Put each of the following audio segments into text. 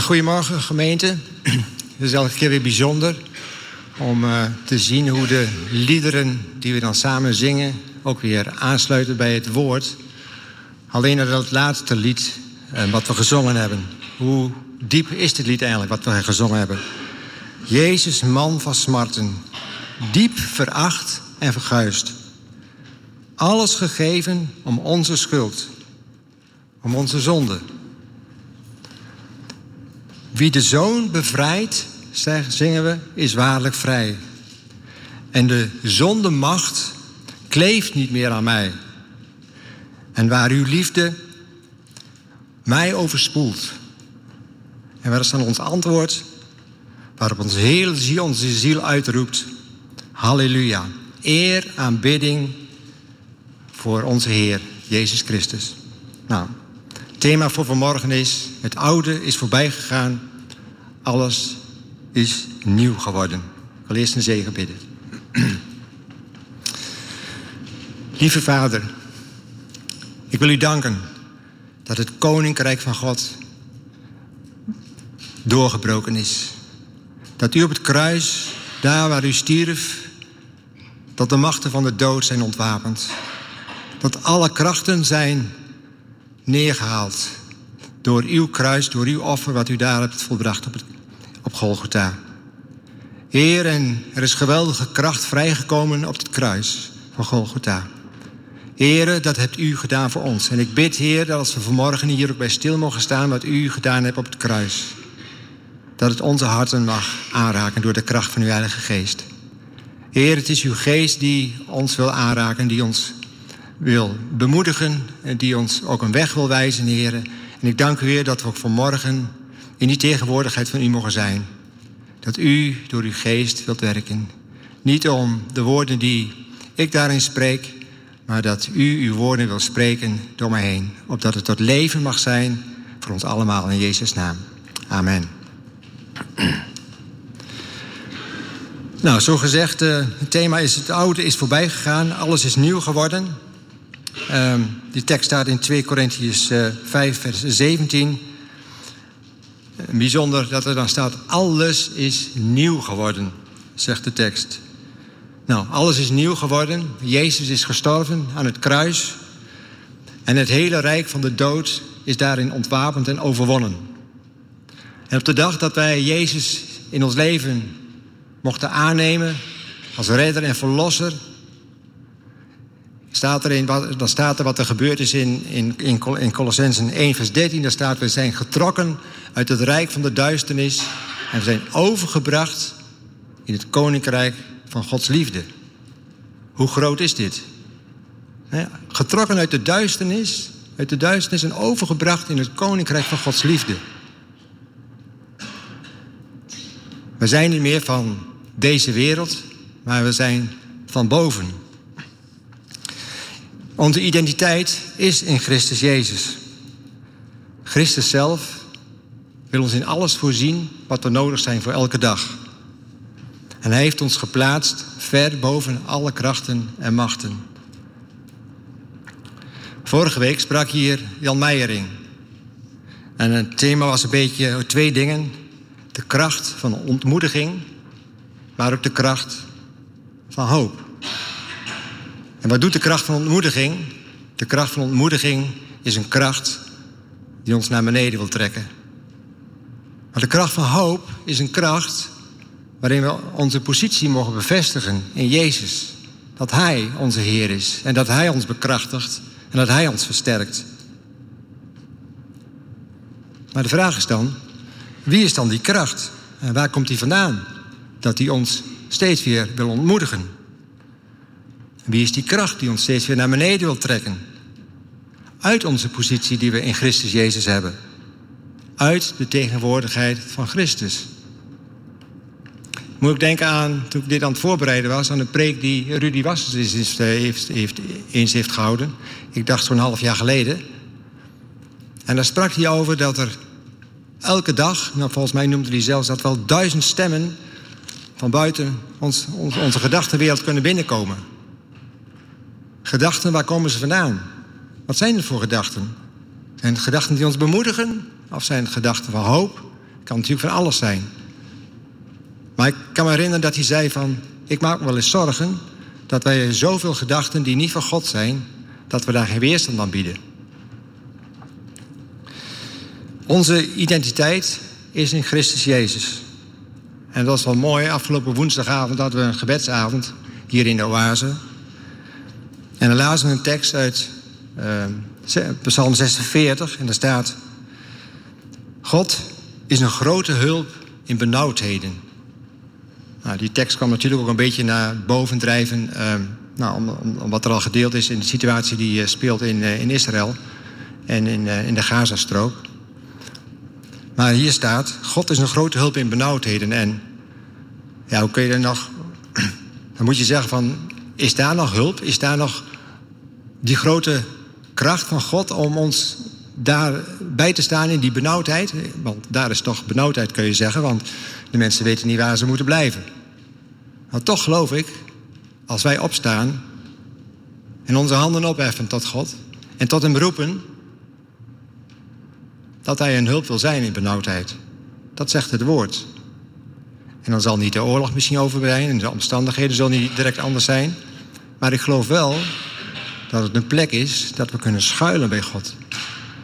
Goedemorgen gemeente. Het is elke keer weer bijzonder om uh, te zien hoe de liederen die we dan samen zingen ook weer aansluiten bij het woord. Alleen dat laatste lied uh, wat we gezongen hebben. Hoe diep is dit lied eigenlijk wat we gezongen hebben? Jezus, man van smarten, diep veracht en verguist. Alles gegeven om onze schuld, om onze zonde. Wie de zoon bevrijdt, zingen we, is waarlijk vrij. En de zondemacht kleeft niet meer aan mij. En waar uw liefde mij overspoelt. En waar is dan ons antwoord? Waarop onze hele ziel, onze ziel uitroept. Halleluja. Eer, aanbidding voor onze Heer, Jezus Christus. Nou, thema voor vanmorgen is: Het oude is voorbij gegaan, alles is nieuw geworden. Ik wil eerst een zegen bidden. Lieve Vader, ik wil u danken dat het koninkrijk van God doorgebroken is. Dat u op het kruis, daar waar u stierf, dat de machten van de dood zijn ontwapend. Dat alle krachten zijn neergehaald door uw kruis, door uw offer wat u daar hebt volbracht op, op Golgotha. Heer, en er is geweldige kracht vrijgekomen op het kruis van Golgotha. Heer, dat hebt u gedaan voor ons. En ik bid, Heer, dat als we vanmorgen hier ook bij stil mogen staan wat u gedaan hebt op het kruis, dat het onze harten mag aanraken door de kracht van uw Heilige Geest. Heer, het is uw geest die ons wil aanraken, die ons wil bemoedigen en die ons ook een weg wil wijzen, Heer. En ik dank u weer dat we ook vanmorgen in die tegenwoordigheid van u mogen zijn. Dat u door uw geest wilt werken. Niet om de woorden die ik daarin spreek, maar dat u uw woorden wil spreken door mij heen. Opdat het tot leven mag zijn voor ons allemaal in Jezus' naam. Amen. Nou, zo gezegd, uh, het thema is het oude is voorbij gegaan, alles is nieuw geworden. Um, die tekst staat in 2 Korintiërs uh, 5, vers 17. Bijzonder dat er dan staat, alles is nieuw geworden, zegt de tekst. Nou, alles is nieuw geworden. Jezus is gestorven aan het kruis. En het hele rijk van de dood is daarin ontwapend en overwonnen. En op de dag dat wij Jezus in ons leven mochten aannemen als redder en verlosser, staat dan staat er wat er gebeurd is in, in, in Colossensen 1, vers 13. Daar staat: We zijn getrokken uit het rijk van de duisternis en we zijn overgebracht in het koninkrijk van Gods liefde. Hoe groot is dit? Getrokken uit de duisternis, uit de duisternis en overgebracht in het koninkrijk van Gods liefde. We zijn niet meer van deze wereld, maar we zijn van boven. Onze identiteit is in Christus Jezus. Christus zelf wil ons in alles voorzien wat we nodig zijn voor elke dag. En hij heeft ons geplaatst ver boven alle krachten en machten. Vorige week sprak hier Jan Meijering. En het thema was een beetje twee dingen. De kracht van ontmoediging, maar ook de kracht van hoop. En wat doet de kracht van ontmoediging? De kracht van ontmoediging is een kracht die ons naar beneden wil trekken. Maar de kracht van hoop is een kracht waarin we onze positie mogen bevestigen in Jezus. Dat Hij onze Heer is en dat Hij ons bekrachtigt en dat Hij ons versterkt. Maar de vraag is dan, wie is dan die kracht? En waar komt die vandaan? Dat die ons steeds weer wil ontmoedigen. Wie is die kracht die ons steeds weer naar beneden wil trekken? Uit onze positie die we in Christus Jezus hebben. Uit de tegenwoordigheid van Christus. Moet ik denken aan, toen ik dit aan het voorbereiden was, aan een preek die Rudy Wassers heeft, heeft, heeft, eens heeft gehouden. Ik dacht zo'n half jaar geleden. En daar sprak hij over dat er elke dag, nou volgens mij noemde hij zelfs dat wel duizend stemmen van buiten ons, onze gedachtenwereld kunnen binnenkomen. Gedachten, waar komen ze vandaan? Wat zijn het voor gedachten? Zijn het gedachten die ons bemoedigen? Of zijn het gedachten van hoop? kan natuurlijk van alles zijn. Maar ik kan me herinneren dat hij zei van... ik maak me wel eens zorgen dat wij zoveel gedachten die niet van God zijn... dat we daar geen weerstand aan bieden. Onze identiteit is in Christus Jezus. En dat was wel mooi. Afgelopen woensdagavond hadden we een gebedsavond hier in de oase. En dan lazen we een tekst uit uh, Psalm 46 en daar staat... God is een grote hulp in benauwdheden. Nou, die tekst kwam natuurlijk ook een beetje naar boven drijven... Uh, nou, om, om, wat er al gedeeld is in de situatie die uh, speelt in, uh, in Israël... en in, in de Gazastrook. Maar hier staat, God is een grote hulp in benauwdheden. En ja, hoe kun je er nog... Dan moet je zeggen van, is daar nog hulp? Is daar nog die grote kracht van God om ons daarbij te staan in die benauwdheid? Want daar is toch benauwdheid, kun je zeggen. Want de mensen weten niet waar ze moeten blijven. Maar toch geloof ik, als wij opstaan en onze handen opheffen tot God en tot hem roepen, dat hij een hulp wil zijn in benauwdheid. Dat zegt het woord. En dan zal niet de oorlog misschien overbreiden en de omstandigheden zullen niet direct anders zijn. Maar ik geloof wel dat het een plek is dat we kunnen schuilen bij God.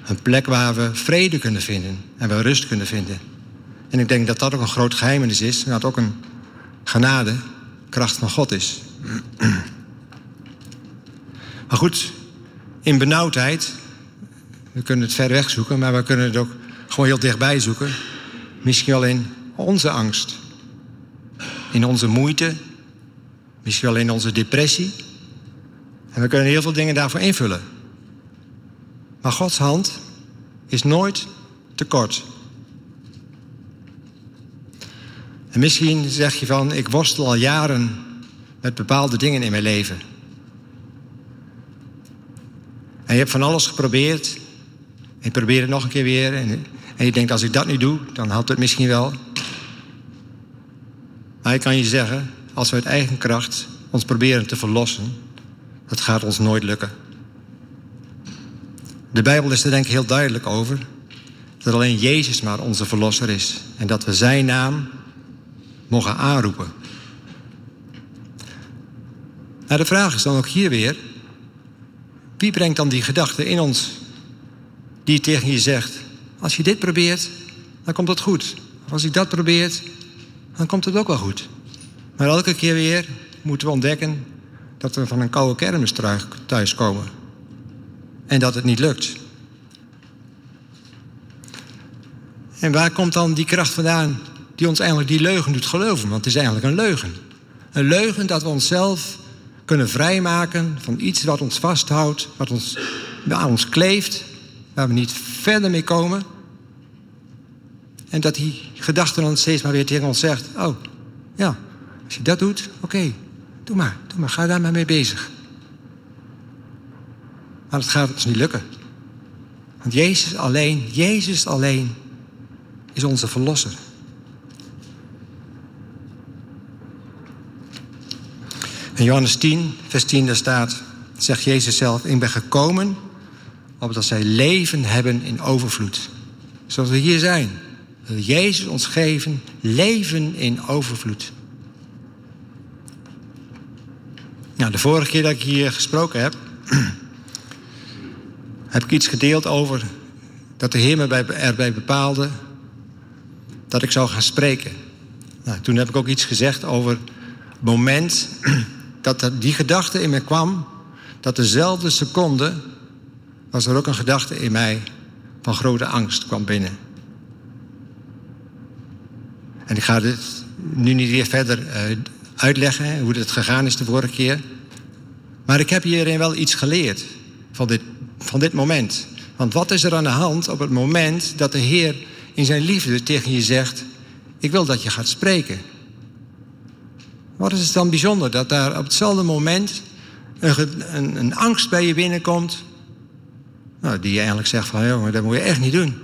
Een plek waar we vrede kunnen vinden en we rust kunnen vinden. En ik denk dat dat ook een groot geheimenis is. En dat ook een genade, kracht van God is. Maar goed, in benauwdheid we kunnen het ver weg zoeken, maar we kunnen het ook gewoon heel dichtbij zoeken. Misschien wel in onze angst, in onze moeite, misschien wel in onze depressie. En we kunnen heel veel dingen daarvoor invullen. Maar Gods hand is nooit te kort. En misschien zeg je van, ik worstel al jaren met bepaalde dingen in mijn leven. En je hebt van alles geprobeerd en probeer het nog een keer weer. En, en je denkt, als ik dat nu doe, dan helpt het misschien wel. Maar ik kan je zeggen, als we uit eigen kracht ons proberen te verlossen, dat gaat ons nooit lukken. De Bijbel is er denk ik heel duidelijk over. Dat alleen Jezus maar onze verlosser is. En dat we zijn naam mogen aanroepen. Nou, de vraag is dan ook hier weer: wie brengt dan die gedachte in ons die tegen je zegt: Als je dit probeert, dan komt het goed. Of als ik dat probeert, dan komt het ook wel goed. Maar elke keer weer moeten we ontdekken dat we van een koude kermis thuiskomen. En dat het niet lukt. En waar komt dan die kracht vandaan die ons eigenlijk die leugen doet geloven? Want het is eigenlijk een leugen. Een leugen dat we onszelf kunnen vrijmaken van iets wat ons vasthoudt, wat ons, aan ons kleeft, waar we niet verder mee komen. En dat die gedachte dan steeds maar weer tegen ons zegt: Oh, ja, als je dat doet, oké, doe maar, doe maar, ga daar maar mee bezig. Maar het gaat ons niet lukken. Want Jezus alleen, Jezus alleen is onze verlosser. In Johannes 10, vers 10, daar staat, zegt Jezus zelf: Ik ben gekomen opdat zij leven hebben in overvloed. Zoals we hier zijn. Wil Jezus ons geven leven in overvloed. Nou, de vorige keer dat ik hier gesproken heb, heb ik iets gedeeld over dat de Heer me erbij bepaalde dat ik zou gaan spreken. Nou, toen heb ik ook iets gezegd over het moment dat die gedachte in me kwam, dat dezelfde seconde was er ook een gedachte in mij van grote angst kwam binnen. En ik ga dit nu niet weer verder uh, uitleggen hoe het gegaan is de vorige keer. Maar ik heb hierin wel iets geleerd van dit, van dit moment. Want wat is er aan de hand op het moment dat de Heer in zijn liefde tegen je zegt: Ik wil dat je gaat spreken? Wat is het dan bijzonder dat daar op hetzelfde moment een, een, een angst bij je binnenkomt nou, die je eigenlijk zegt van, jongen, dat moet je echt niet doen.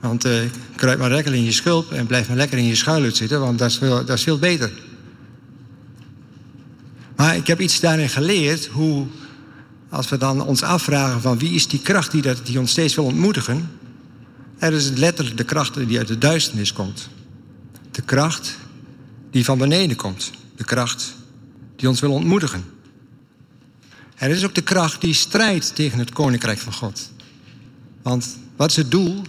Want uh, kruip maar lekker in je schulp en blijf maar lekker in je schuiluit zitten, want dat is, veel, dat is veel beter. Maar ik heb iets daarin geleerd, hoe, als we dan ons afvragen van wie is die kracht die, dat, die ons steeds wil ontmoedigen. Er is letterlijk de kracht die uit de duisternis komt. De kracht die van beneden komt. De kracht die ons wil ontmoedigen. Er is ook de kracht die strijdt tegen het koninkrijk van God. Want wat is het doel?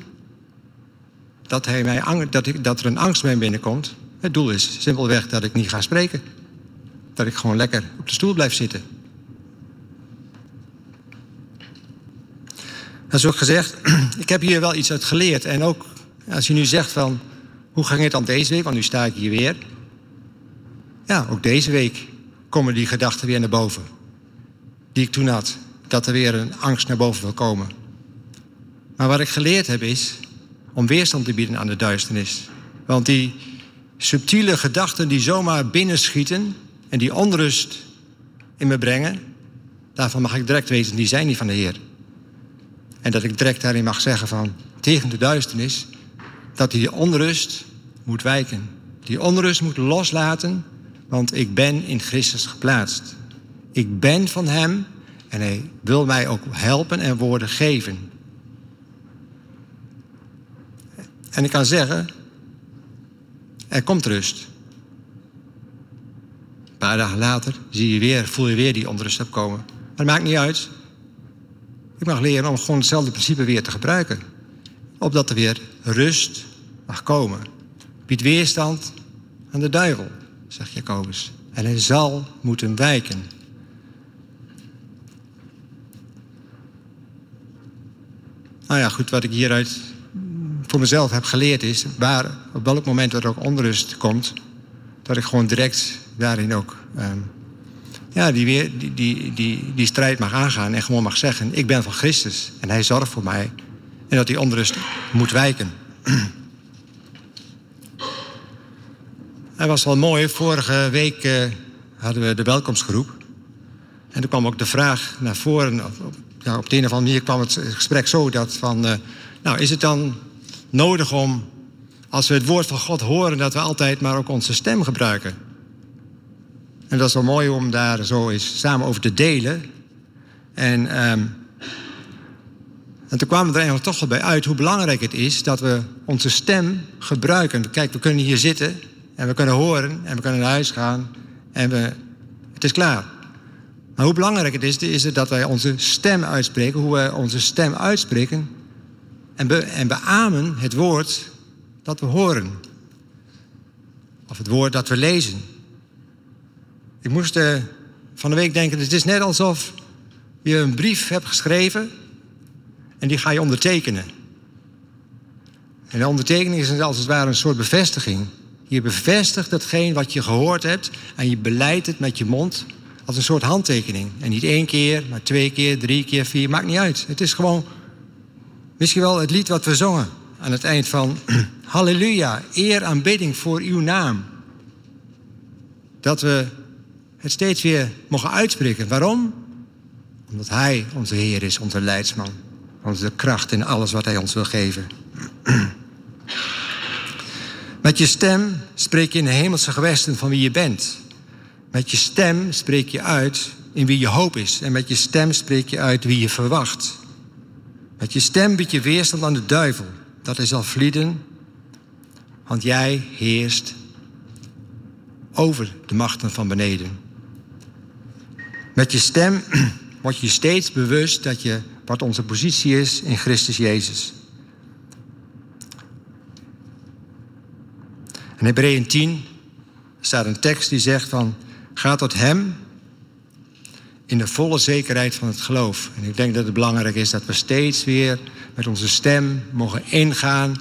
Dat, hij mij, dat, ik, dat er een angst bij binnenkomt. Het doel is simpelweg dat ik niet ga spreken. Dat ik gewoon lekker op de stoel blijf zitten. Dat is ook gezegd, ik heb hier wel iets uit geleerd. En ook als je nu zegt van, hoe ging het dan deze week? Want nu sta ik hier weer. Ja, ook deze week komen die gedachten weer naar boven. Die ik toen had. Dat er weer een angst naar boven wil komen. Maar wat ik geleerd heb is om weerstand te bieden aan de duisternis. Want die subtiele gedachten die zomaar binnenschieten en die onrust in me brengen, daarvan mag ik direct weten, die zijn niet van de Heer. En dat ik direct daarin mag zeggen van tegen de duisternis, dat die onrust moet wijken. Die onrust moet loslaten, want ik ben in Christus geplaatst. Ik ben van Hem en Hij wil mij ook helpen en woorden geven. En ik kan zeggen, er komt rust. Een paar dagen later zie je weer, voel je weer die onrust opkomen. Maar dat maakt niet uit. Ik mag leren om gewoon hetzelfde principe weer te gebruiken. Opdat er weer rust mag komen. Bied weerstand aan de duivel, zegt Jacobus. En hij zal moeten wijken. Nou ja, goed, wat ik hieruit voor mezelf heb geleerd is... waar op welk moment er ook onrust komt... dat ik gewoon direct daarin ook ehm, ja, die, weer, die, die, die, die strijd mag aangaan en gewoon mag zeggen: Ik ben van Christus en Hij zorgt voor mij. En dat die onrust moet wijken. Het was wel mooi. Vorige week uh, hadden we de welkomstgroep. En er kwam ook de vraag naar voren. Op, ja, op de een of andere manier kwam het gesprek zo dat van... Uh, nou, is het dan nodig om, als we het woord van God horen... dat we altijd maar ook onze stem gebruiken? En dat is wel mooi om daar zo eens samen over te delen. En, um, en toen kwamen we er eigenlijk toch wel bij uit hoe belangrijk het is dat we onze stem gebruiken. Kijk, we kunnen hier zitten en we kunnen horen en we kunnen naar huis gaan en we, het is klaar. Maar hoe belangrijk het is, is het dat wij onze stem uitspreken, hoe we onze stem uitspreken en, be, en beamen het woord dat we horen. Of het woord dat we lezen. Ik moest uh, van de week denken, het is net alsof je een brief hebt geschreven en die ga je ondertekenen. En de ondertekening is als het ware een soort bevestiging. Je bevestigt hetgeen wat je gehoord hebt en je beleidt het met je mond als een soort handtekening. En niet één keer, maar twee keer, drie keer, vier, maakt niet uit. Het is gewoon misschien wel het lied wat we zongen aan het eind van Halleluja, eer aanbidding voor uw naam. Dat we het steeds weer mogen uitspreken. Waarom? Omdat Hij onze Heer is, onze leidsman. Onze kracht in alles wat Hij ons wil geven. Met je stem spreek je in de hemelse gewesten van wie je bent. Met je stem spreek je uit in wie je hoop is. En met je stem spreek je uit wie je verwacht. Met je stem bied je weerstand aan de duivel. Dat is al vlieden, want jij heerst over de machten van beneden. Met je stem word je steeds bewust dat je, wat onze positie is in Christus Jezus. In Hebreeën 10 staat een tekst die zegt van... ga tot Hem in de volle zekerheid van het geloof. En ik denk dat het belangrijk is dat we steeds weer met onze stem mogen ingaan...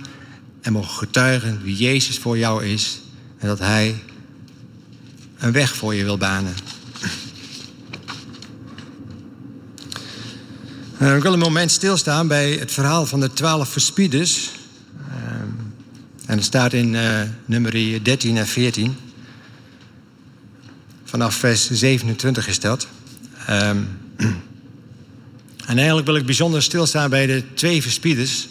en mogen getuigen wie Jezus voor jou is... en dat Hij een weg voor je wil banen. Uh, ik wil een moment stilstaan bij het verhaal van de twaalf verspieders. Uh, en het staat in uh, nummer 13 en 14. Vanaf vers 27 is dat. Um, en eigenlijk wil ik bijzonder stilstaan bij de twee verspieders.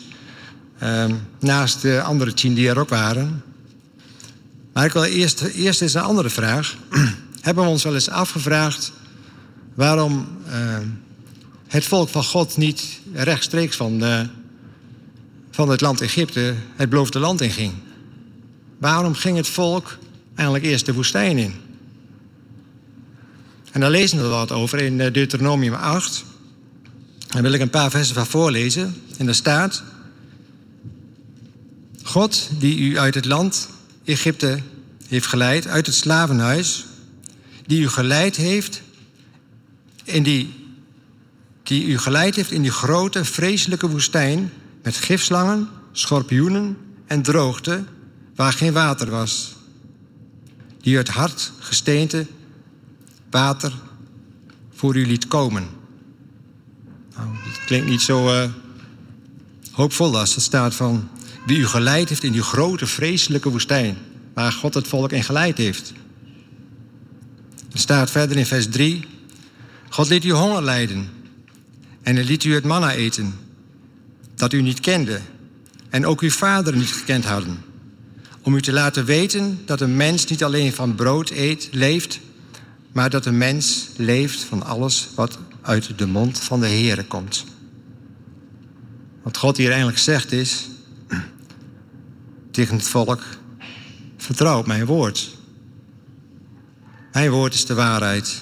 Um, naast de andere tien die er ook waren. Maar ik wil eerst, eerst eens een andere vraag. Hebben we ons wel eens afgevraagd waarom het volk van God niet rechtstreeks van de, van het land Egypte het beloofde land inging. Waarom ging het volk eigenlijk eerst de woestijn in? En daar lezen we wat over in eh, Deuteronomium 8. Daar wil ik een paar versen van voorlezen. En daar staat: God die u uit het land Egypte heeft geleid, uit het slavenhuis, die u geleid heeft in die, die u geleid heeft in die grote, vreselijke woestijn met gifslangen, schorpioenen en droogte, waar geen water was. Die uit hart gesteente water voor u liet komen. Nou, dat klinkt niet zo uh, hoopvol als het staat van wie u geleid heeft in die grote, vreselijke woestijn, waar God het volk in geleid heeft. Er staat verder in vers 3: God liet u honger lijden en hij liet u het manna eten, dat u niet kende en ook uw vader niet gekend hadden, om u te laten weten dat een mens niet alleen van brood eet, leeft, maar dat een mens leeft van alles wat uit de mond van de Heere komt. Wat God hier eigenlijk zegt is tegen het volk: vertrouw op mijn woord. Mijn woord is de waarheid.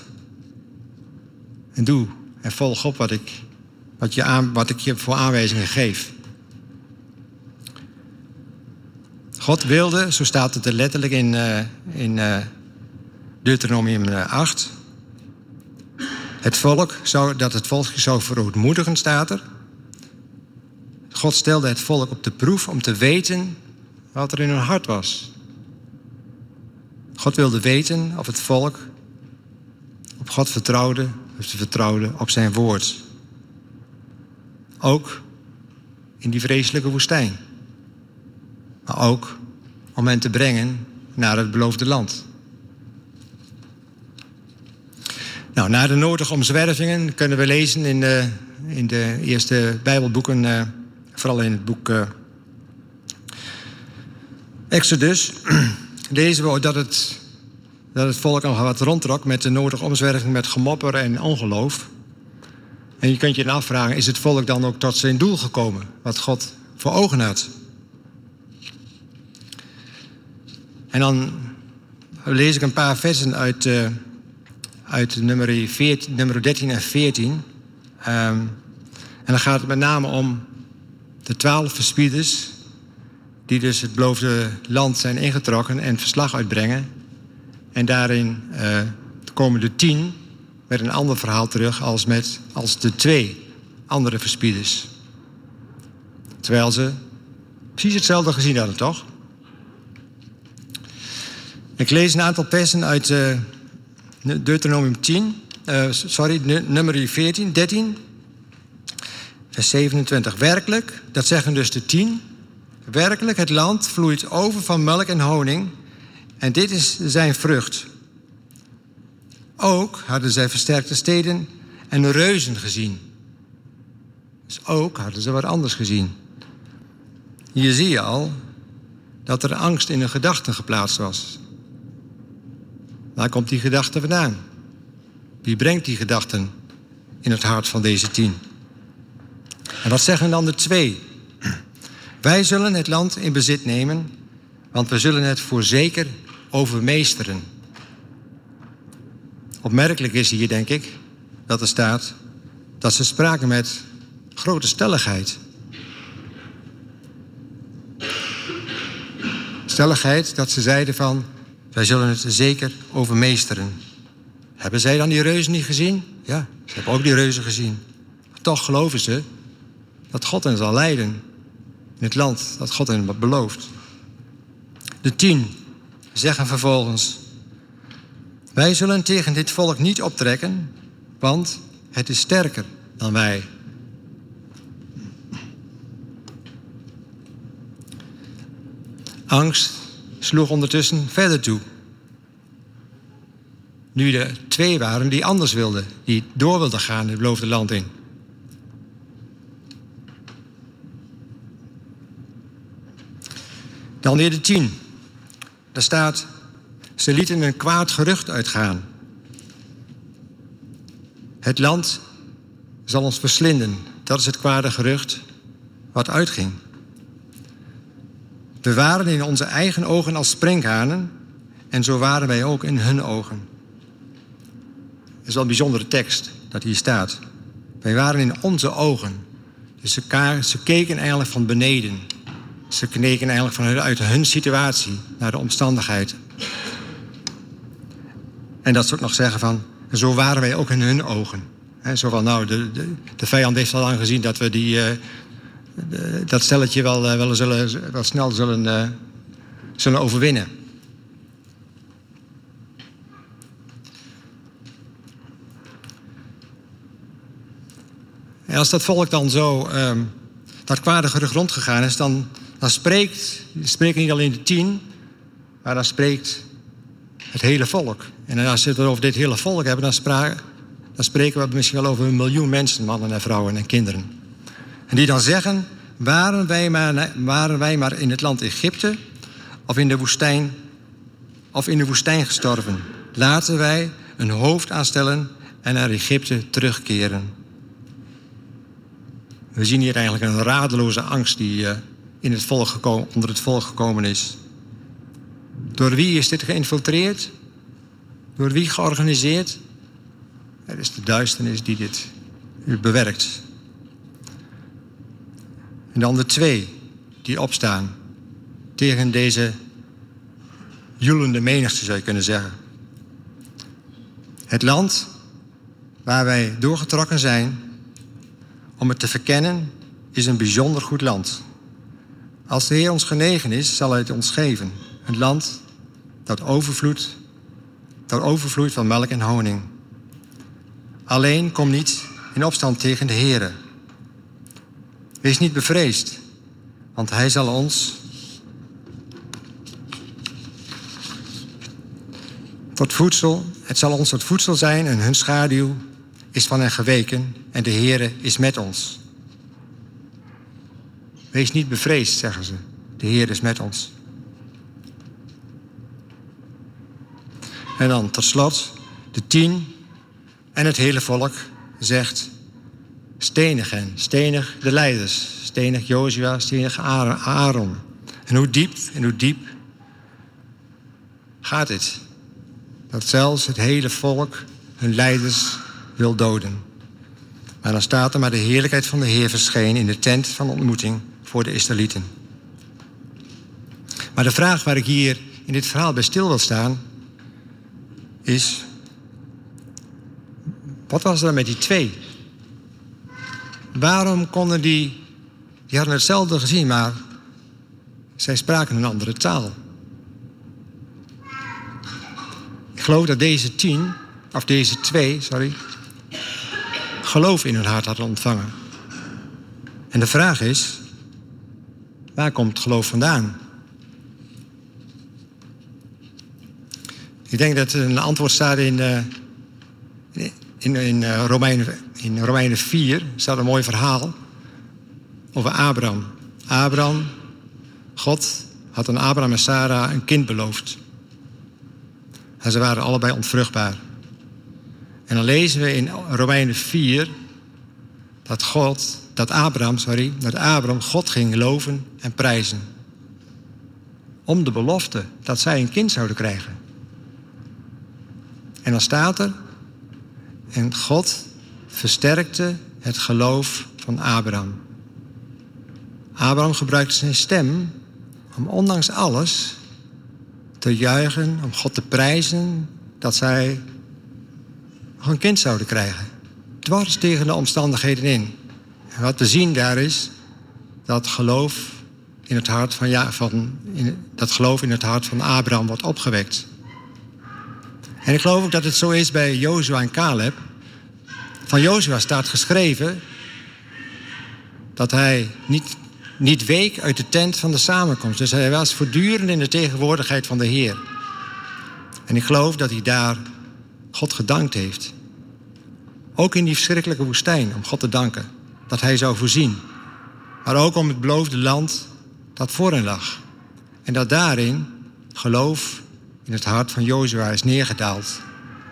En doe en volg op wat ik, wat je aan, wat ik je voor aanwijzingen geef. God wilde, zo staat het er letterlijk in, uh, in uh, Deuteronomium 8. Het volk zou, dat het volk zou verootmoedigen, staat er. God stelde het volk op de proef om te weten wat er in hun hart was. God wilde weten of het volk op God vertrouwde, of ze vertrouwde op zijn woord. Ook in die vreselijke woestijn. Maar ook om hen te brengen naar het beloofde land. Nou, na de nodige omzwervingen kunnen we lezen in de, in de eerste Bijbelboeken, uh, vooral in het boek uh, Exodus, lezen we dat het, dat het volk al wat rondtrok met de nodige omzwerving met gemopper en ongeloof. En je kunt je dan afvragen, is het volk dan ook tot zijn doel gekomen, wat God voor ogen had? En dan lees ik een paar versen uit. Uh, uit nummer, 14, nummer 13 en 14. Um, ehm, en dan gaat het met name om de twaalf verspieders... die dus het beloofde land zijn ingetrokken en verslag uitbrengen. En daarin uh, komen de tien met een ander verhaal terug... als, met, als de twee andere verspieders. Terwijl ze precies hetzelfde gezien hadden, toch? Ik lees een aantal persen uit... Uh, Deuteronomium 10, uh, eh, sorry, nummer 14, 13, vers 27. Werkelijk, dat zeggen dus de tien. Werkelijk, het land vloeit over van melk en honing. En dit is zijn vrucht. Ook hadden zij versterkte steden en reuzen gezien. Dus ook hadden ze wat anders gezien. Hier zie je al dat er angst in hun gedachten geplaatst was. Waar komt die gedachte vandaan? Wie brengt die gedachten in het hart van deze tien? En wat zeggen dan de twee? Wij zullen het land in bezit nemen, want we zullen het voorzeker overmeesteren. Opmerkelijk is hier, denk ik, dat er staat dat ze spraken met grote stelligheid. Stelligheid dat ze zeiden van wij zullen het zeker overmeesteren. Hebben zij dan die reuzen niet gezien? Ja, ze hebben ook die reuzen gezien. Toch geloven ze dat God hen zal leiden in het land dat God hen belooft. De tien zeggen vervolgens: Wij zullen tegen dit volk niet optrekken, want het is sterker dan wij. Angst sloeg ondertussen verder toe. Nu er twee waren die anders wilden, die door wilden gaan het beloofde land in. Dan weer de tien. Daar staat, ze lieten een kwaad gerucht uitgaan. Het land zal ons verslinden. Dat is het kwade gerucht wat uitging. We waren in onze eigen ogen als sprinkhanen en zo waren wij ook in hun ogen. Dat is wel een bijzondere tekst dat hier staat. Wij waren in onze ogen. Dus ze, ze keken eigenlijk van beneden. Ze keken eigenlijk vanuit hun situatie naar de omstandigheid. En dat ze ook nog zeggen van, zo waren wij ook in hun ogen. He, zo nou, de, de, de, vijand heeft al lang gezien dat we die, uh, de, dat stelletje wel, uh, wel, zullen, wel snel zullen, uh, zullen overwinnen. En als dat volk dan zo um, dat kwadige grond gegaan is, dan, dan spreekt, spreken niet alleen de tien, maar dan spreekt het hele volk. En als we het over dit hele volk hebben, dan, dan spreken we misschien wel over een miljoen mensen, mannen en vrouwen en kinderen. En die dan zeggen, waren wij maar, waren wij maar in het land Egypte of in de woestijn, of in de woestijn gestorven. Laten wij een hoofd aanstellen en naar Egypte terugkeren. We zien hier eigenlijk een radeloze angst die uh, in het volk gekomen, onder het volk gekomen is. Door wie is dit geïnfiltreerd? Door wie georganiseerd? Het is de duisternis die dit bewerkt. En dan de twee die opstaan tegen deze joelende menigte, zou je kunnen zeggen. Het land waar wij doorgetrokken zijn om het te verkennen, is een bijzonder goed land. Als de Heer ons genegen is, zal hij het ons geven. Een land dat overvloeit, dat overvloeit van melk en honing. Alleen kom niet in opstand tegen de Heer. Wees niet bevreesd, want hij zal ons tot voedsel, het zal ons tot voedsel zijn en hun schaduw is van hen geweken en de Heere is met ons. Wees niet bevreesd, zeggen ze. De Heer is met ons. En dan tot slot de tien en het hele volk zegt... stenig hen, stenig de leiders. Stenig Jozua, stenig Aaron. En hoe diep en hoe diep gaat dit? Dat zelfs het hele volk hun leiders wil doden. Maar dan staat er maar de heerlijkheid van de Heer verscheen in de tent van ontmoeting voor de Israëlieten. Maar de vraag waar ik hier in dit verhaal bij stil wil staan, is: wat was er met die twee? Waarom konden die, die hadden hetzelfde gezien, maar zij spraken een andere taal? Ik geloof dat deze tien, of deze twee, sorry, geloof in hun hart hadden ontvangen. En de vraag is, waar komt geloof vandaan? Ik denk dat een antwoord staat in, uh, in, in, uh, Romeinen, in Romeinen 4, staat een mooi verhaal over Abraham. Abraham, God had aan Abraham en Sarah een kind beloofd. En ze waren allebei onvruchtbaar. En dan lezen we in Romeinen 4 dat God, dat Abraham, sorry, dat Abraham God ging loven en prijzen. Om de belofte dat zij een kind zouden krijgen. En dan staat er, en God versterkte het geloof van Abraham. Abraham gebruikte zijn stem om ondanks alles te juichen, om God te prijzen dat zij nog een kind zouden krijgen. Dwars tegen de omstandigheden in. En wat we zien daar is dat geloof in het hart van, ja, van dat geloof in het hart van Abraham wordt opgewekt. En ik geloof ook dat het zo is bij Jozua en Caleb. Van Jozua staat geschreven dat hij niet, niet week uit de tent van de samenkomst. Dus hij was voortdurend in de tegenwoordigheid van de Heer. En ik geloof dat hij daar God gedankt heeft. Ook in die verschrikkelijke woestijn, om God te danken dat Hij zou voorzien. Maar ook om het beloofde land dat voor hen lag. En dat daarin geloof in het hart van Jozua is neergedaald.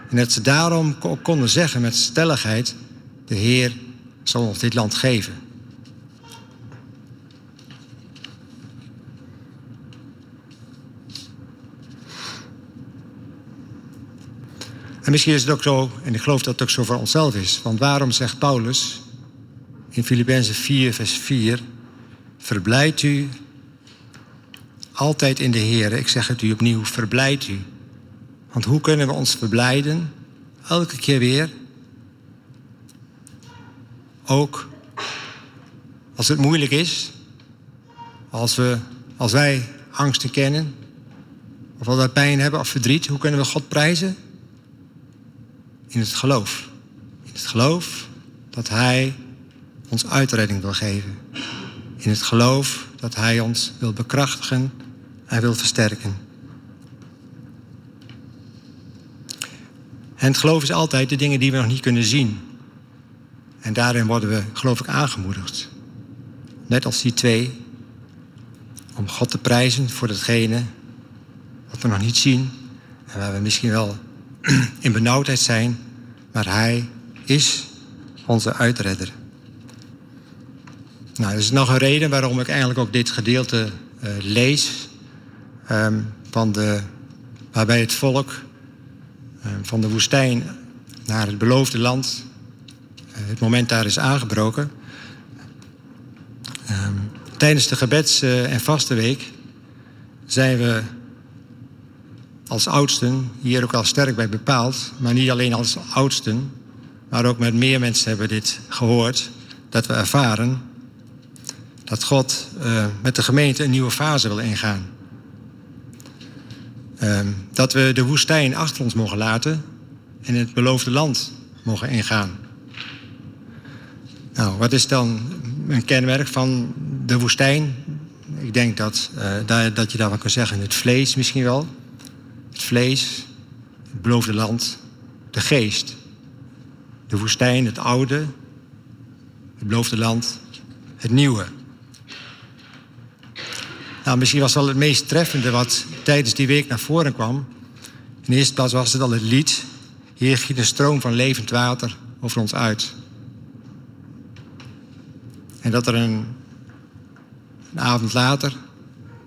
En dat ze daarom konden zeggen met stelligheid: De Heer zal ons dit land geven. En misschien is het ook zo, en ik geloof dat het ook zo voor onszelf is. Want waarom zegt Paulus in Filippenzen 4, vers 4: Verblijd u altijd in de Heer. Ik zeg het u opnieuw, verblijd u. Want hoe kunnen we ons verblijden? Elke keer weer. Ook als het moeilijk is. Als, we, als wij angsten kennen. Of als wij pijn hebben of verdriet. Hoe kunnen we God prijzen? In het geloof. In het geloof dat Hij ons uitredding wil geven. In het geloof dat Hij ons wil bekrachtigen en wil versterken. En het geloof is altijd de dingen die we nog niet kunnen zien. En daarin worden we, geloof ik, aangemoedigd. Net als die twee. Om God te prijzen voor datgene wat we nog niet zien. En waar we misschien wel in benauwdheid zijn. Maar Hij is onze uitredder. Nou, er is nog een reden waarom ik eigenlijk ook dit gedeelte uh, lees. Um, van de, waarbij het volk um, van de woestijn naar het beloofde land, uh, het moment daar is aangebroken. Um, tijdens de gebeds- uh, en vastenweek zijn we als oudsten hier ook al sterk bij bepaald. Maar niet alleen als oudsten, maar ook met meer mensen hebben dit gehoord. Dat we ervaren dat God uh, met de gemeente een nieuwe fase wil ingaan. Uh, dat we de woestijn achter ons mogen laten en het beloofde land mogen ingaan. Nou, wat is dan een kenmerk van de woestijn? Ik denk dat, uh, daar, dat je daarvan kan zeggen het vlees misschien wel. Het vlees, het beloofde land, de geest. De woestijn, het oude, het beloofde land, het nieuwe. Nou, misschien was wel het meest treffende wat tijdens die week naar voren kwam. In de eerste plaats was het al het lied. Hier giet een stroom van levend water over ons uit. En dat er een, een avond later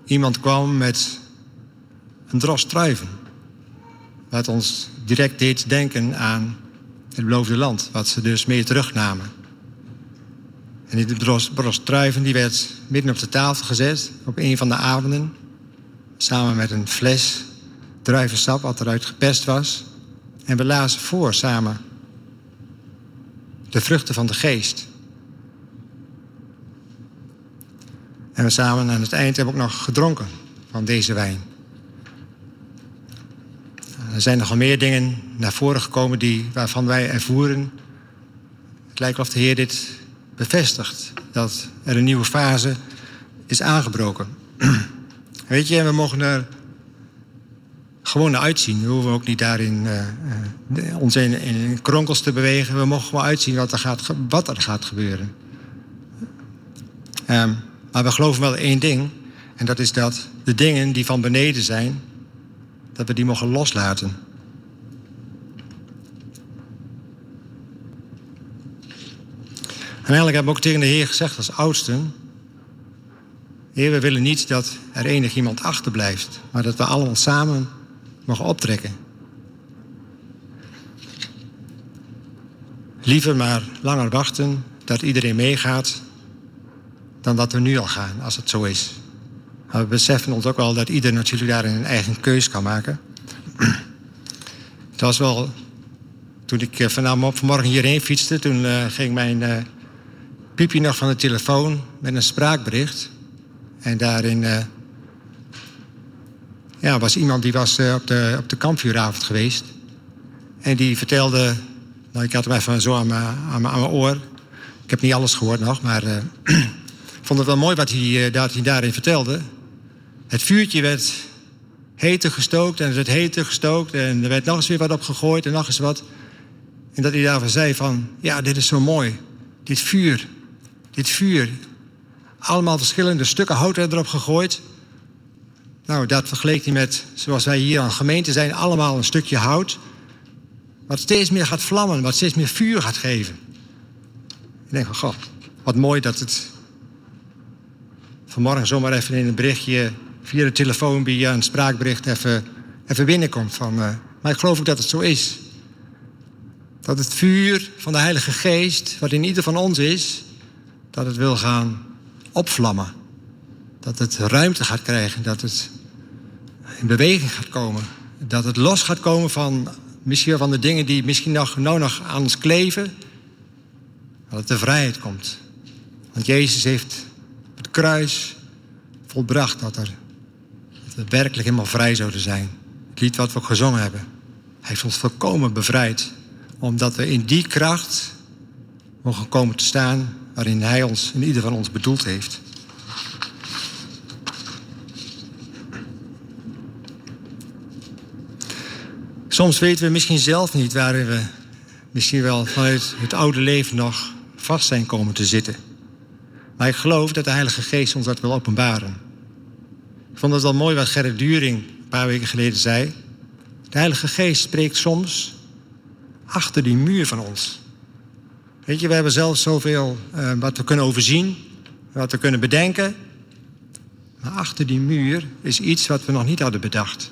iemand kwam met een dros druiven. Wat ons direct deed denken aan het beloofde land, wat ze dus mee terugnamen. En die bros druiven die werd midden op de tafel gezet op een van de avonden. Samen met een fles druivensap wat eruit gepest was. En we lazen voor samen de vruchten van de geest. En we samen aan het eind hebben ook nog gedronken van deze wijn. Er zijn nogal meer dingen naar voren gekomen die, waarvan wij ervoeren. Het lijkt of de Heer dit bevestigt. Dat er een nieuwe fase is aangebroken. Weet je, we mogen er gewoon naar uitzien. We hoeven ook niet daarin uh, ons in, in, kronkels te bewegen. We mogen gewoon uitzien wat er gaat, wat er gaat gebeuren. Um, maar we geloven wel één ding. En dat is dat de dingen die van beneden zijn, dat we die mogen loslaten. En eigenlijk hebben we ook tegen de Heer gezegd als oudsten... Heer, we willen niet dat er enig iemand achterblijft... maar dat we allemaal samen mogen optrekken. Liever maar langer wachten dat iedereen meegaat... dan dat we nu al gaan, als het zo is. Maar we beseffen ons ook wel dat ieder natuurlijk daar een eigen keus kan maken. Het was wel... Toen ik vanmorgen hierheen fietste, toen uh, ging mijn... Uh, piepje nog van de telefoon met een spraakbericht. En daarin uh, ja, was iemand die was uh, op, de, op de kampvuuravond geweest. En die vertelde, nou, ik had hem even zo aan mijn, oor. Ik heb niet alles gehoord nog, maar uh, ik vond het wel mooi wat hij, dat hij daarin vertelde. Het vuurtje werd heter gestookt en het werd heter gestookt. En er werd nog eens weer wat op gegooid en nog eens wat. En dat hij daarvan zei van, ja, dit is zo mooi. Dit vuur, dit vuur. Allemaal verschillende stukken hout erop gegooid. Nou, dat vergeleek hij met, zoals wij hier aan gemeente zijn, allemaal een stukje hout. Wat steeds meer gaat vlammen, wat steeds meer vuur gaat geven. Ik denk van, goh, wat mooi dat het vanmorgen zomaar even in een berichtje via de telefoon, via een spraakbericht even, even binnenkomt. Van, uh, maar ik geloof ook dat het zo is. Dat het vuur van de Heilige Geest, wat in ieder van ons is, dat het wil gaan opvlammen. Dat het ruimte gaat krijgen, dat het in beweging gaat komen. Dat het los gaat komen van misschien van de dingen die misschien nog, nou nog aan ons kleven. Dat het de vrijheid komt. Want Jezus heeft het kruis volbracht dat, er, dat we werkelijk helemaal vrij zouden zijn. Het lied wat we gezongen hebben. Hij heeft ons volkomen bevrijd. Omdat we in die kracht mogen komen te staan waarin Hij ons in ieder van ons bedoeld heeft. Soms weten we misschien zelf niet waarin we misschien wel vanuit het oude leven nog vast zijn komen te zitten. Maar ik geloof dat de Heilige Geest ons dat wil openbaren. Ik vond het wel mooi wat Gerrit During een paar weken geleden zei. De Heilige Geest spreekt soms achter die muur van ons. Weet je, we hebben zelf zoveel uh, wat we kunnen overzien, wat we kunnen bedenken. Maar achter die muur is iets wat we nog niet hadden bedacht.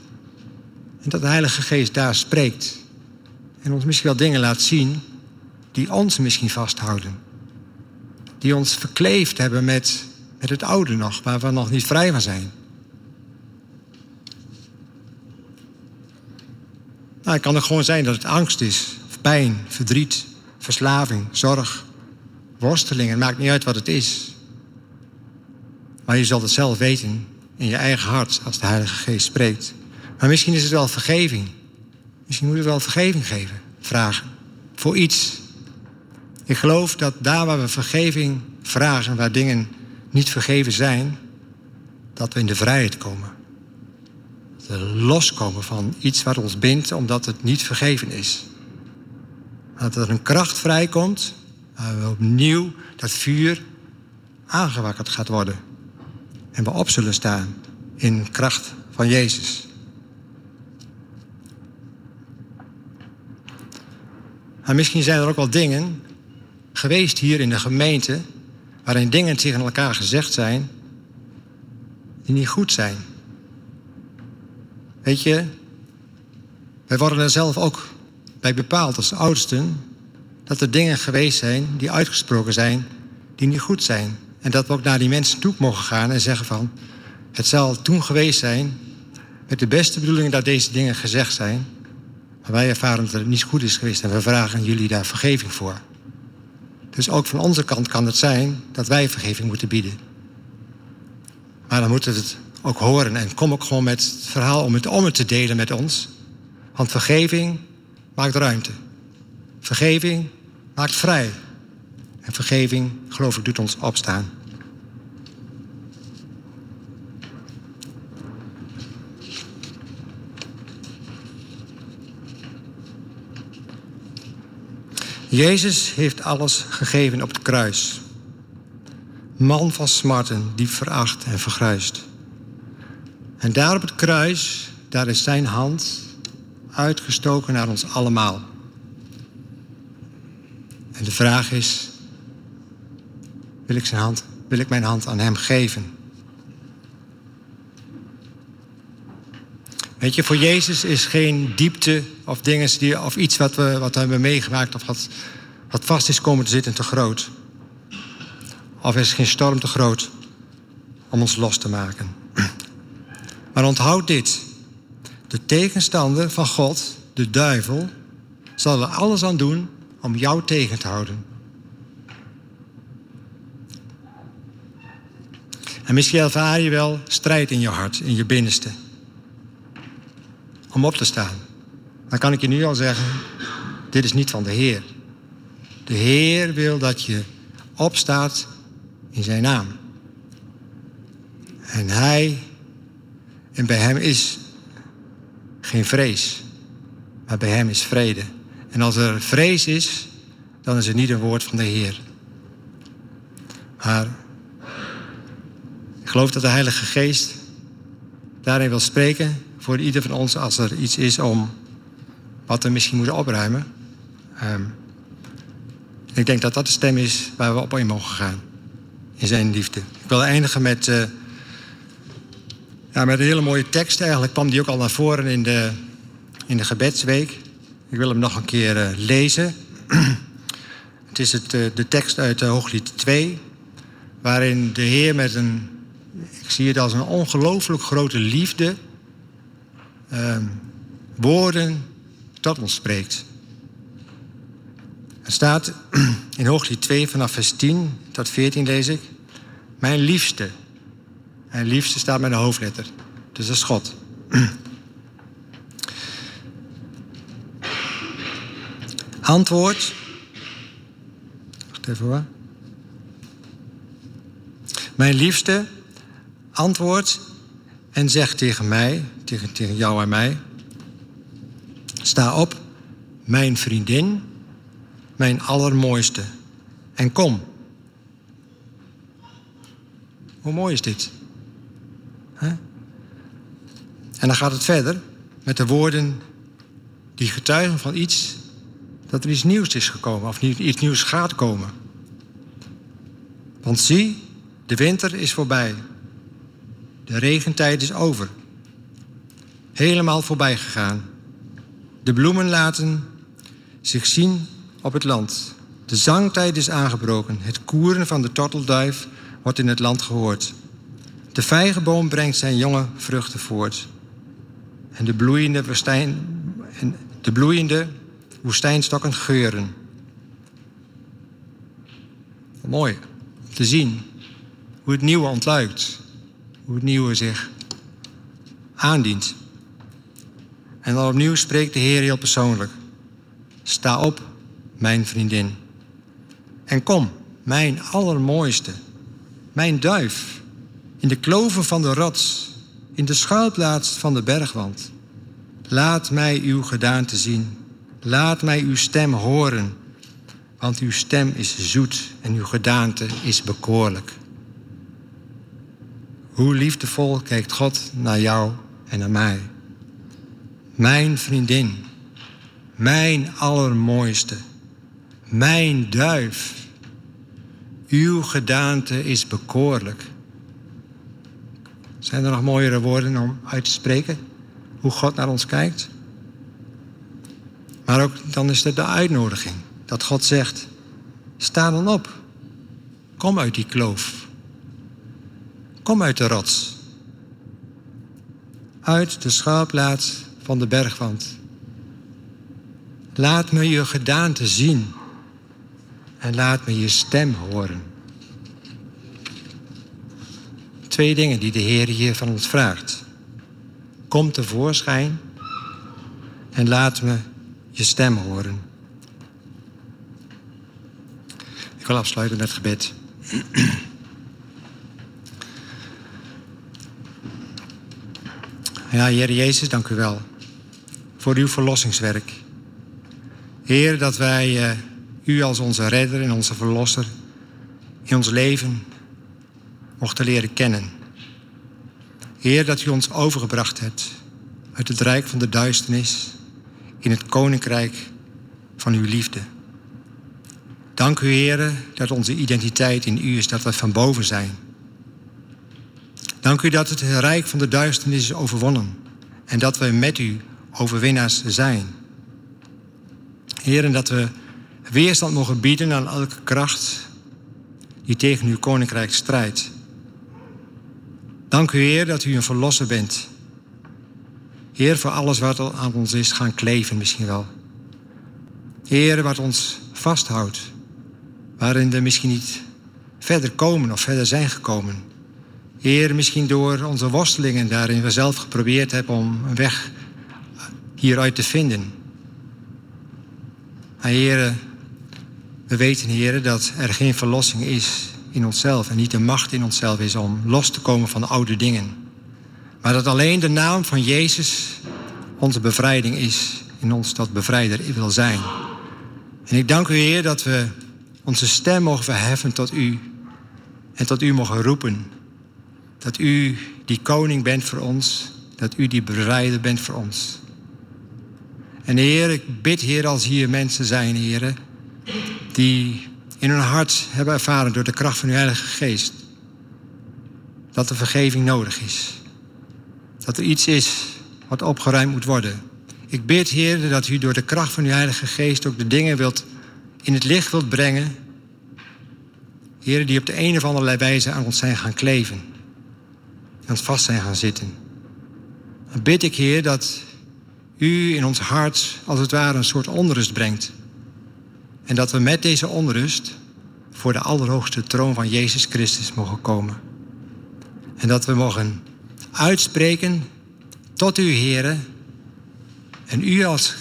En dat de Heilige Geest daar spreekt. En ons misschien wel dingen laat zien die ons misschien vasthouden. Die ons verkleefd hebben met, met het oude nog, waar we nog niet vrij van zijn. Nou, het kan er gewoon zijn dat het angst is, of pijn, verdriet, verslaving, zorg, worsteling. Het maakt niet uit wat het is. Maar je zult het zelf weten in je eigen hart als de Heilige Geest spreekt. Maar misschien is het wel vergeving. Misschien moet je wel vergeving geven, vragen. Voor iets. Ik geloof dat daar waar we vergeving vragen, waar dingen niet vergeven zijn, dat we in de vrijheid komen. Dat we loskomen van iets wat ons bindt omdat het niet vergeven is. Dat er een kracht vrijkomt, waar we opnieuw dat vuur aangewakkerd gaat worden. En we op zullen staan in kracht van Jezus. Maar misschien zijn er ook wel dingen geweest hier in de gemeente waarin dingen tegen elkaar gezegd zijn die niet goed zijn. Weet je, wij worden er zelf ook bij bepaald als oudsten dat er dingen geweest zijn die uitgesproken zijn die niet goed zijn. En dat we ook naar die mensen toe mogen gaan en zeggen van het zal toen geweest zijn met de beste bedoelingen dat deze dingen gezegd zijn. Maar wij ervaren dat het niet goed is geweest en we vragen jullie daar vergeving voor. Dus ook van onze kant kan het zijn dat wij vergeving moeten bieden. Maar dan moeten we het ook horen en kom ook gewoon met het verhaal om het om te delen met ons. Want vergeving maakt ruimte. Vergeving maakt vrij. En vergeving, geloof ik, doet ons opstaan. Jezus heeft alles gegeven op het kruis. Man van smarten, diep veracht en vergruist. En daar op het kruis, daar is zijn hand uitgestoken naar ons allemaal. En de vraag is: wil ik, zijn hand, wil ik mijn hand aan hem geven? Weet je, voor Jezus is geen diepte of dingen die, of iets wat we, wat we hebben meegemaakt of wat, wat vast is komen te zitten te groot. Of is geen storm te groot om ons los te maken. Maar onthoud dit. De tegenstander van God, de duivel, zal er alles aan doen om jou tegen te houden. En misschien ervaar je wel strijd in je hart, in je binnenste om op te staan. Dan kan ik je nu al zeggen, dit is niet van de Heer. De Heer wil dat je opstaat in zijn naam. En hij, en bij hem is geen vrees, maar bij hem is vrede. En als er vrees is, dan is het niet een woord van de Heer. Maar ik geloof dat de Heilige Geest daarin wil spreken voor ieder van ons als er iets is om wat we misschien moeten opruimen. Um, ik denk dat dat de stem is waar we op in mogen gaan. In zijn liefde. Ik wil eindigen met, uh, ja, met een hele mooie tekst. Eigenlijk kwam die ook al naar voren in de, in de gebedsweek. Ik wil hem nog een keer uh, lezen. het is het, uh, de tekst uit uh, Hooglied 2, waarin de Heer met een, ik zie het als een ongelooflijk grote liefde, ehm, woorden tot ons spreekt. Er staat in Hooglied 2 vanaf vers 10 tot 14 lees ik. Mijn liefste. En liefste staat met een hoofdletter. Dus dat is God. Antwoord. Wacht even hoor. Mijn liefste antwoord en zegt tegen mij, tegen, tegen jou en mij: Sta op, mijn vriendin, mijn allermooiste, en kom. Hoe mooi is dit? En dan gaat het verder met de woorden die getuigen van iets dat er iets nieuws is gekomen of iets nieuws gaat komen. Want zie, de winter is voorbij. De regentijd is over. Helemaal voorbij gegaan. De bloemen laten zich zien op het land. De zangtijd is aangebroken. Het koeren van de tortelduif wordt in het land gehoord. De vijgenboom brengt zijn jonge vruchten voort. En de bloeiende, woestijn, en de bloeiende woestijnstokken geuren. Mooi te zien hoe het nieuwe ontluikt. Hoe het nieuwe zich aandient. En dan opnieuw spreekt de Heer heel persoonlijk. Sta op, mijn vriendin. En kom, mijn allermooiste, mijn duif, in de kloven van de rots, in de schuilplaats van de bergwand. Laat mij uw gedaante zien. Laat mij uw stem horen. Want uw stem is zoet en uw gedaante is bekoorlijk. Hoe liefdevol kijkt God naar jou en naar mij. Mijn vriendin, mijn allermooiste, mijn duif. Uw gedaante is bekoorlijk. Zijn er nog mooiere woorden om uit te spreken? Hoe God naar ons kijkt? Maar ook dan is er de uitnodiging. Dat God zegt, sta dan op. Kom uit die kloof. Kom uit de rots. Uit de schuilplaats van de bergwand. Laat me je gedaante zien. En laat me je stem horen. Twee dingen die de Heer hier van ons vraagt. Kom tevoorschijn en laat me je stem horen. Ik wil afsluiten met gebed. Ja, Heer Jezus, dank u wel voor uw verlossingswerk. Heer, dat wij uh, u als onze redder en onze verlosser in ons leven mochten leren kennen. Heer, dat u ons overgebracht hebt uit het rijk van de duisternis in het koninkrijk van uw liefde. Dank u, Heer, dat onze identiteit in u is, dat we van boven zijn. Dank u dat het rijk van de duisternis is overwonnen en dat we met u overwinnaars zijn. Heer, dat we weerstand mogen bieden aan elke kracht die tegen uw koninkrijk strijdt. Dank u, Heer, dat u een verlosser bent Heer, voor alles wat aan ons is gaan kleven misschien wel. Heer, wat ons vasthoudt. Waarin we misschien niet verder komen of verder zijn gekomen. Heer, misschien door onze worstelingen daarin we zelf geprobeerd hebben om een weg hieruit te vinden. Maar Heer, we weten, Heer, dat er geen verlossing is in onszelf en niet de macht in onszelf is om los te komen van oude dingen. Maar dat alleen de naam van Jezus onze bevrijding is. In ons dat bevrijder wil zijn. En ik dank u, Heer, dat we onze stem mogen verheffen tot u. En tot u mogen roepen. Dat u die koning bent voor ons. Dat u die bevrijder bent voor ons. En Heer, ik bid, Heer, als hier mensen zijn, Heer, die in hun hart hebben ervaren door de kracht van uw Heilige Geest. Dat er vergeving nodig is. Dat er iets is wat opgeruimd moet worden. Ik bid, Heer, dat u door de kracht van uw Heilige Geest ook de dingen wilt, in het licht wilt brengen. Heer, die op de een of andere wijze aan ons zijn gaan kleven. En ons vast zijn gaan zitten. Dan bid ik, Heer, dat u in ons hart als het ware een soort onrust brengt. En dat we met deze onrust voor de allerhoogste troon van Jezus Christus mogen komen. En dat we mogen uitspreken tot u, Heeren, en u als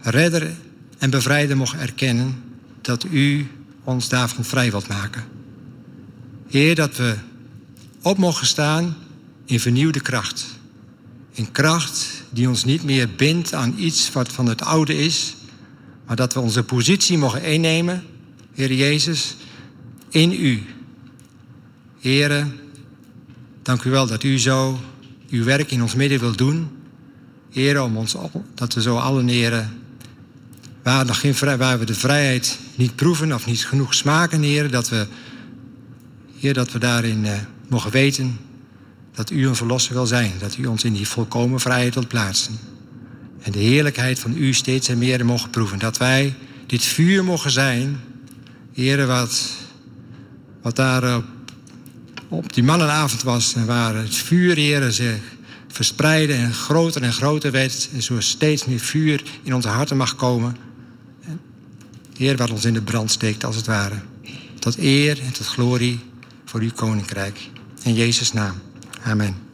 redder en bevrijder mogen erkennen dat u ons daarvan vrij wilt maken. Heer, dat we op mogen staan in vernieuwde kracht. In kracht die ons niet meer bindt aan iets wat van het oude is, maar dat we onze positie mogen innemen, Heer Jezus, in U. Heren, dank u wel dat u zo uw werk in ons midden wilt doen. Heren, om ons, dat we zo allen heren, waar, nog geen, waar we de vrijheid niet proeven of niet genoeg smaken, heren, dat we, heer, dat we daarin uh, mogen weten dat u een verlosser wil zijn. Dat u ons in die volkomen vrijheid wilt plaatsen. En de heerlijkheid van u steeds en meer mogen proeven. Dat wij dit vuur mogen zijn, heren, wat, wat daar op, op die mannenavond was. En waar het vuur, heren, zich verspreidde en groter en groter werd. En zo steeds meer vuur in onze harten mag komen. Heer, wat ons in de brand steekt, als het ware. Tot eer en tot glorie voor uw koninkrijk. In Jezus' naam. Amen.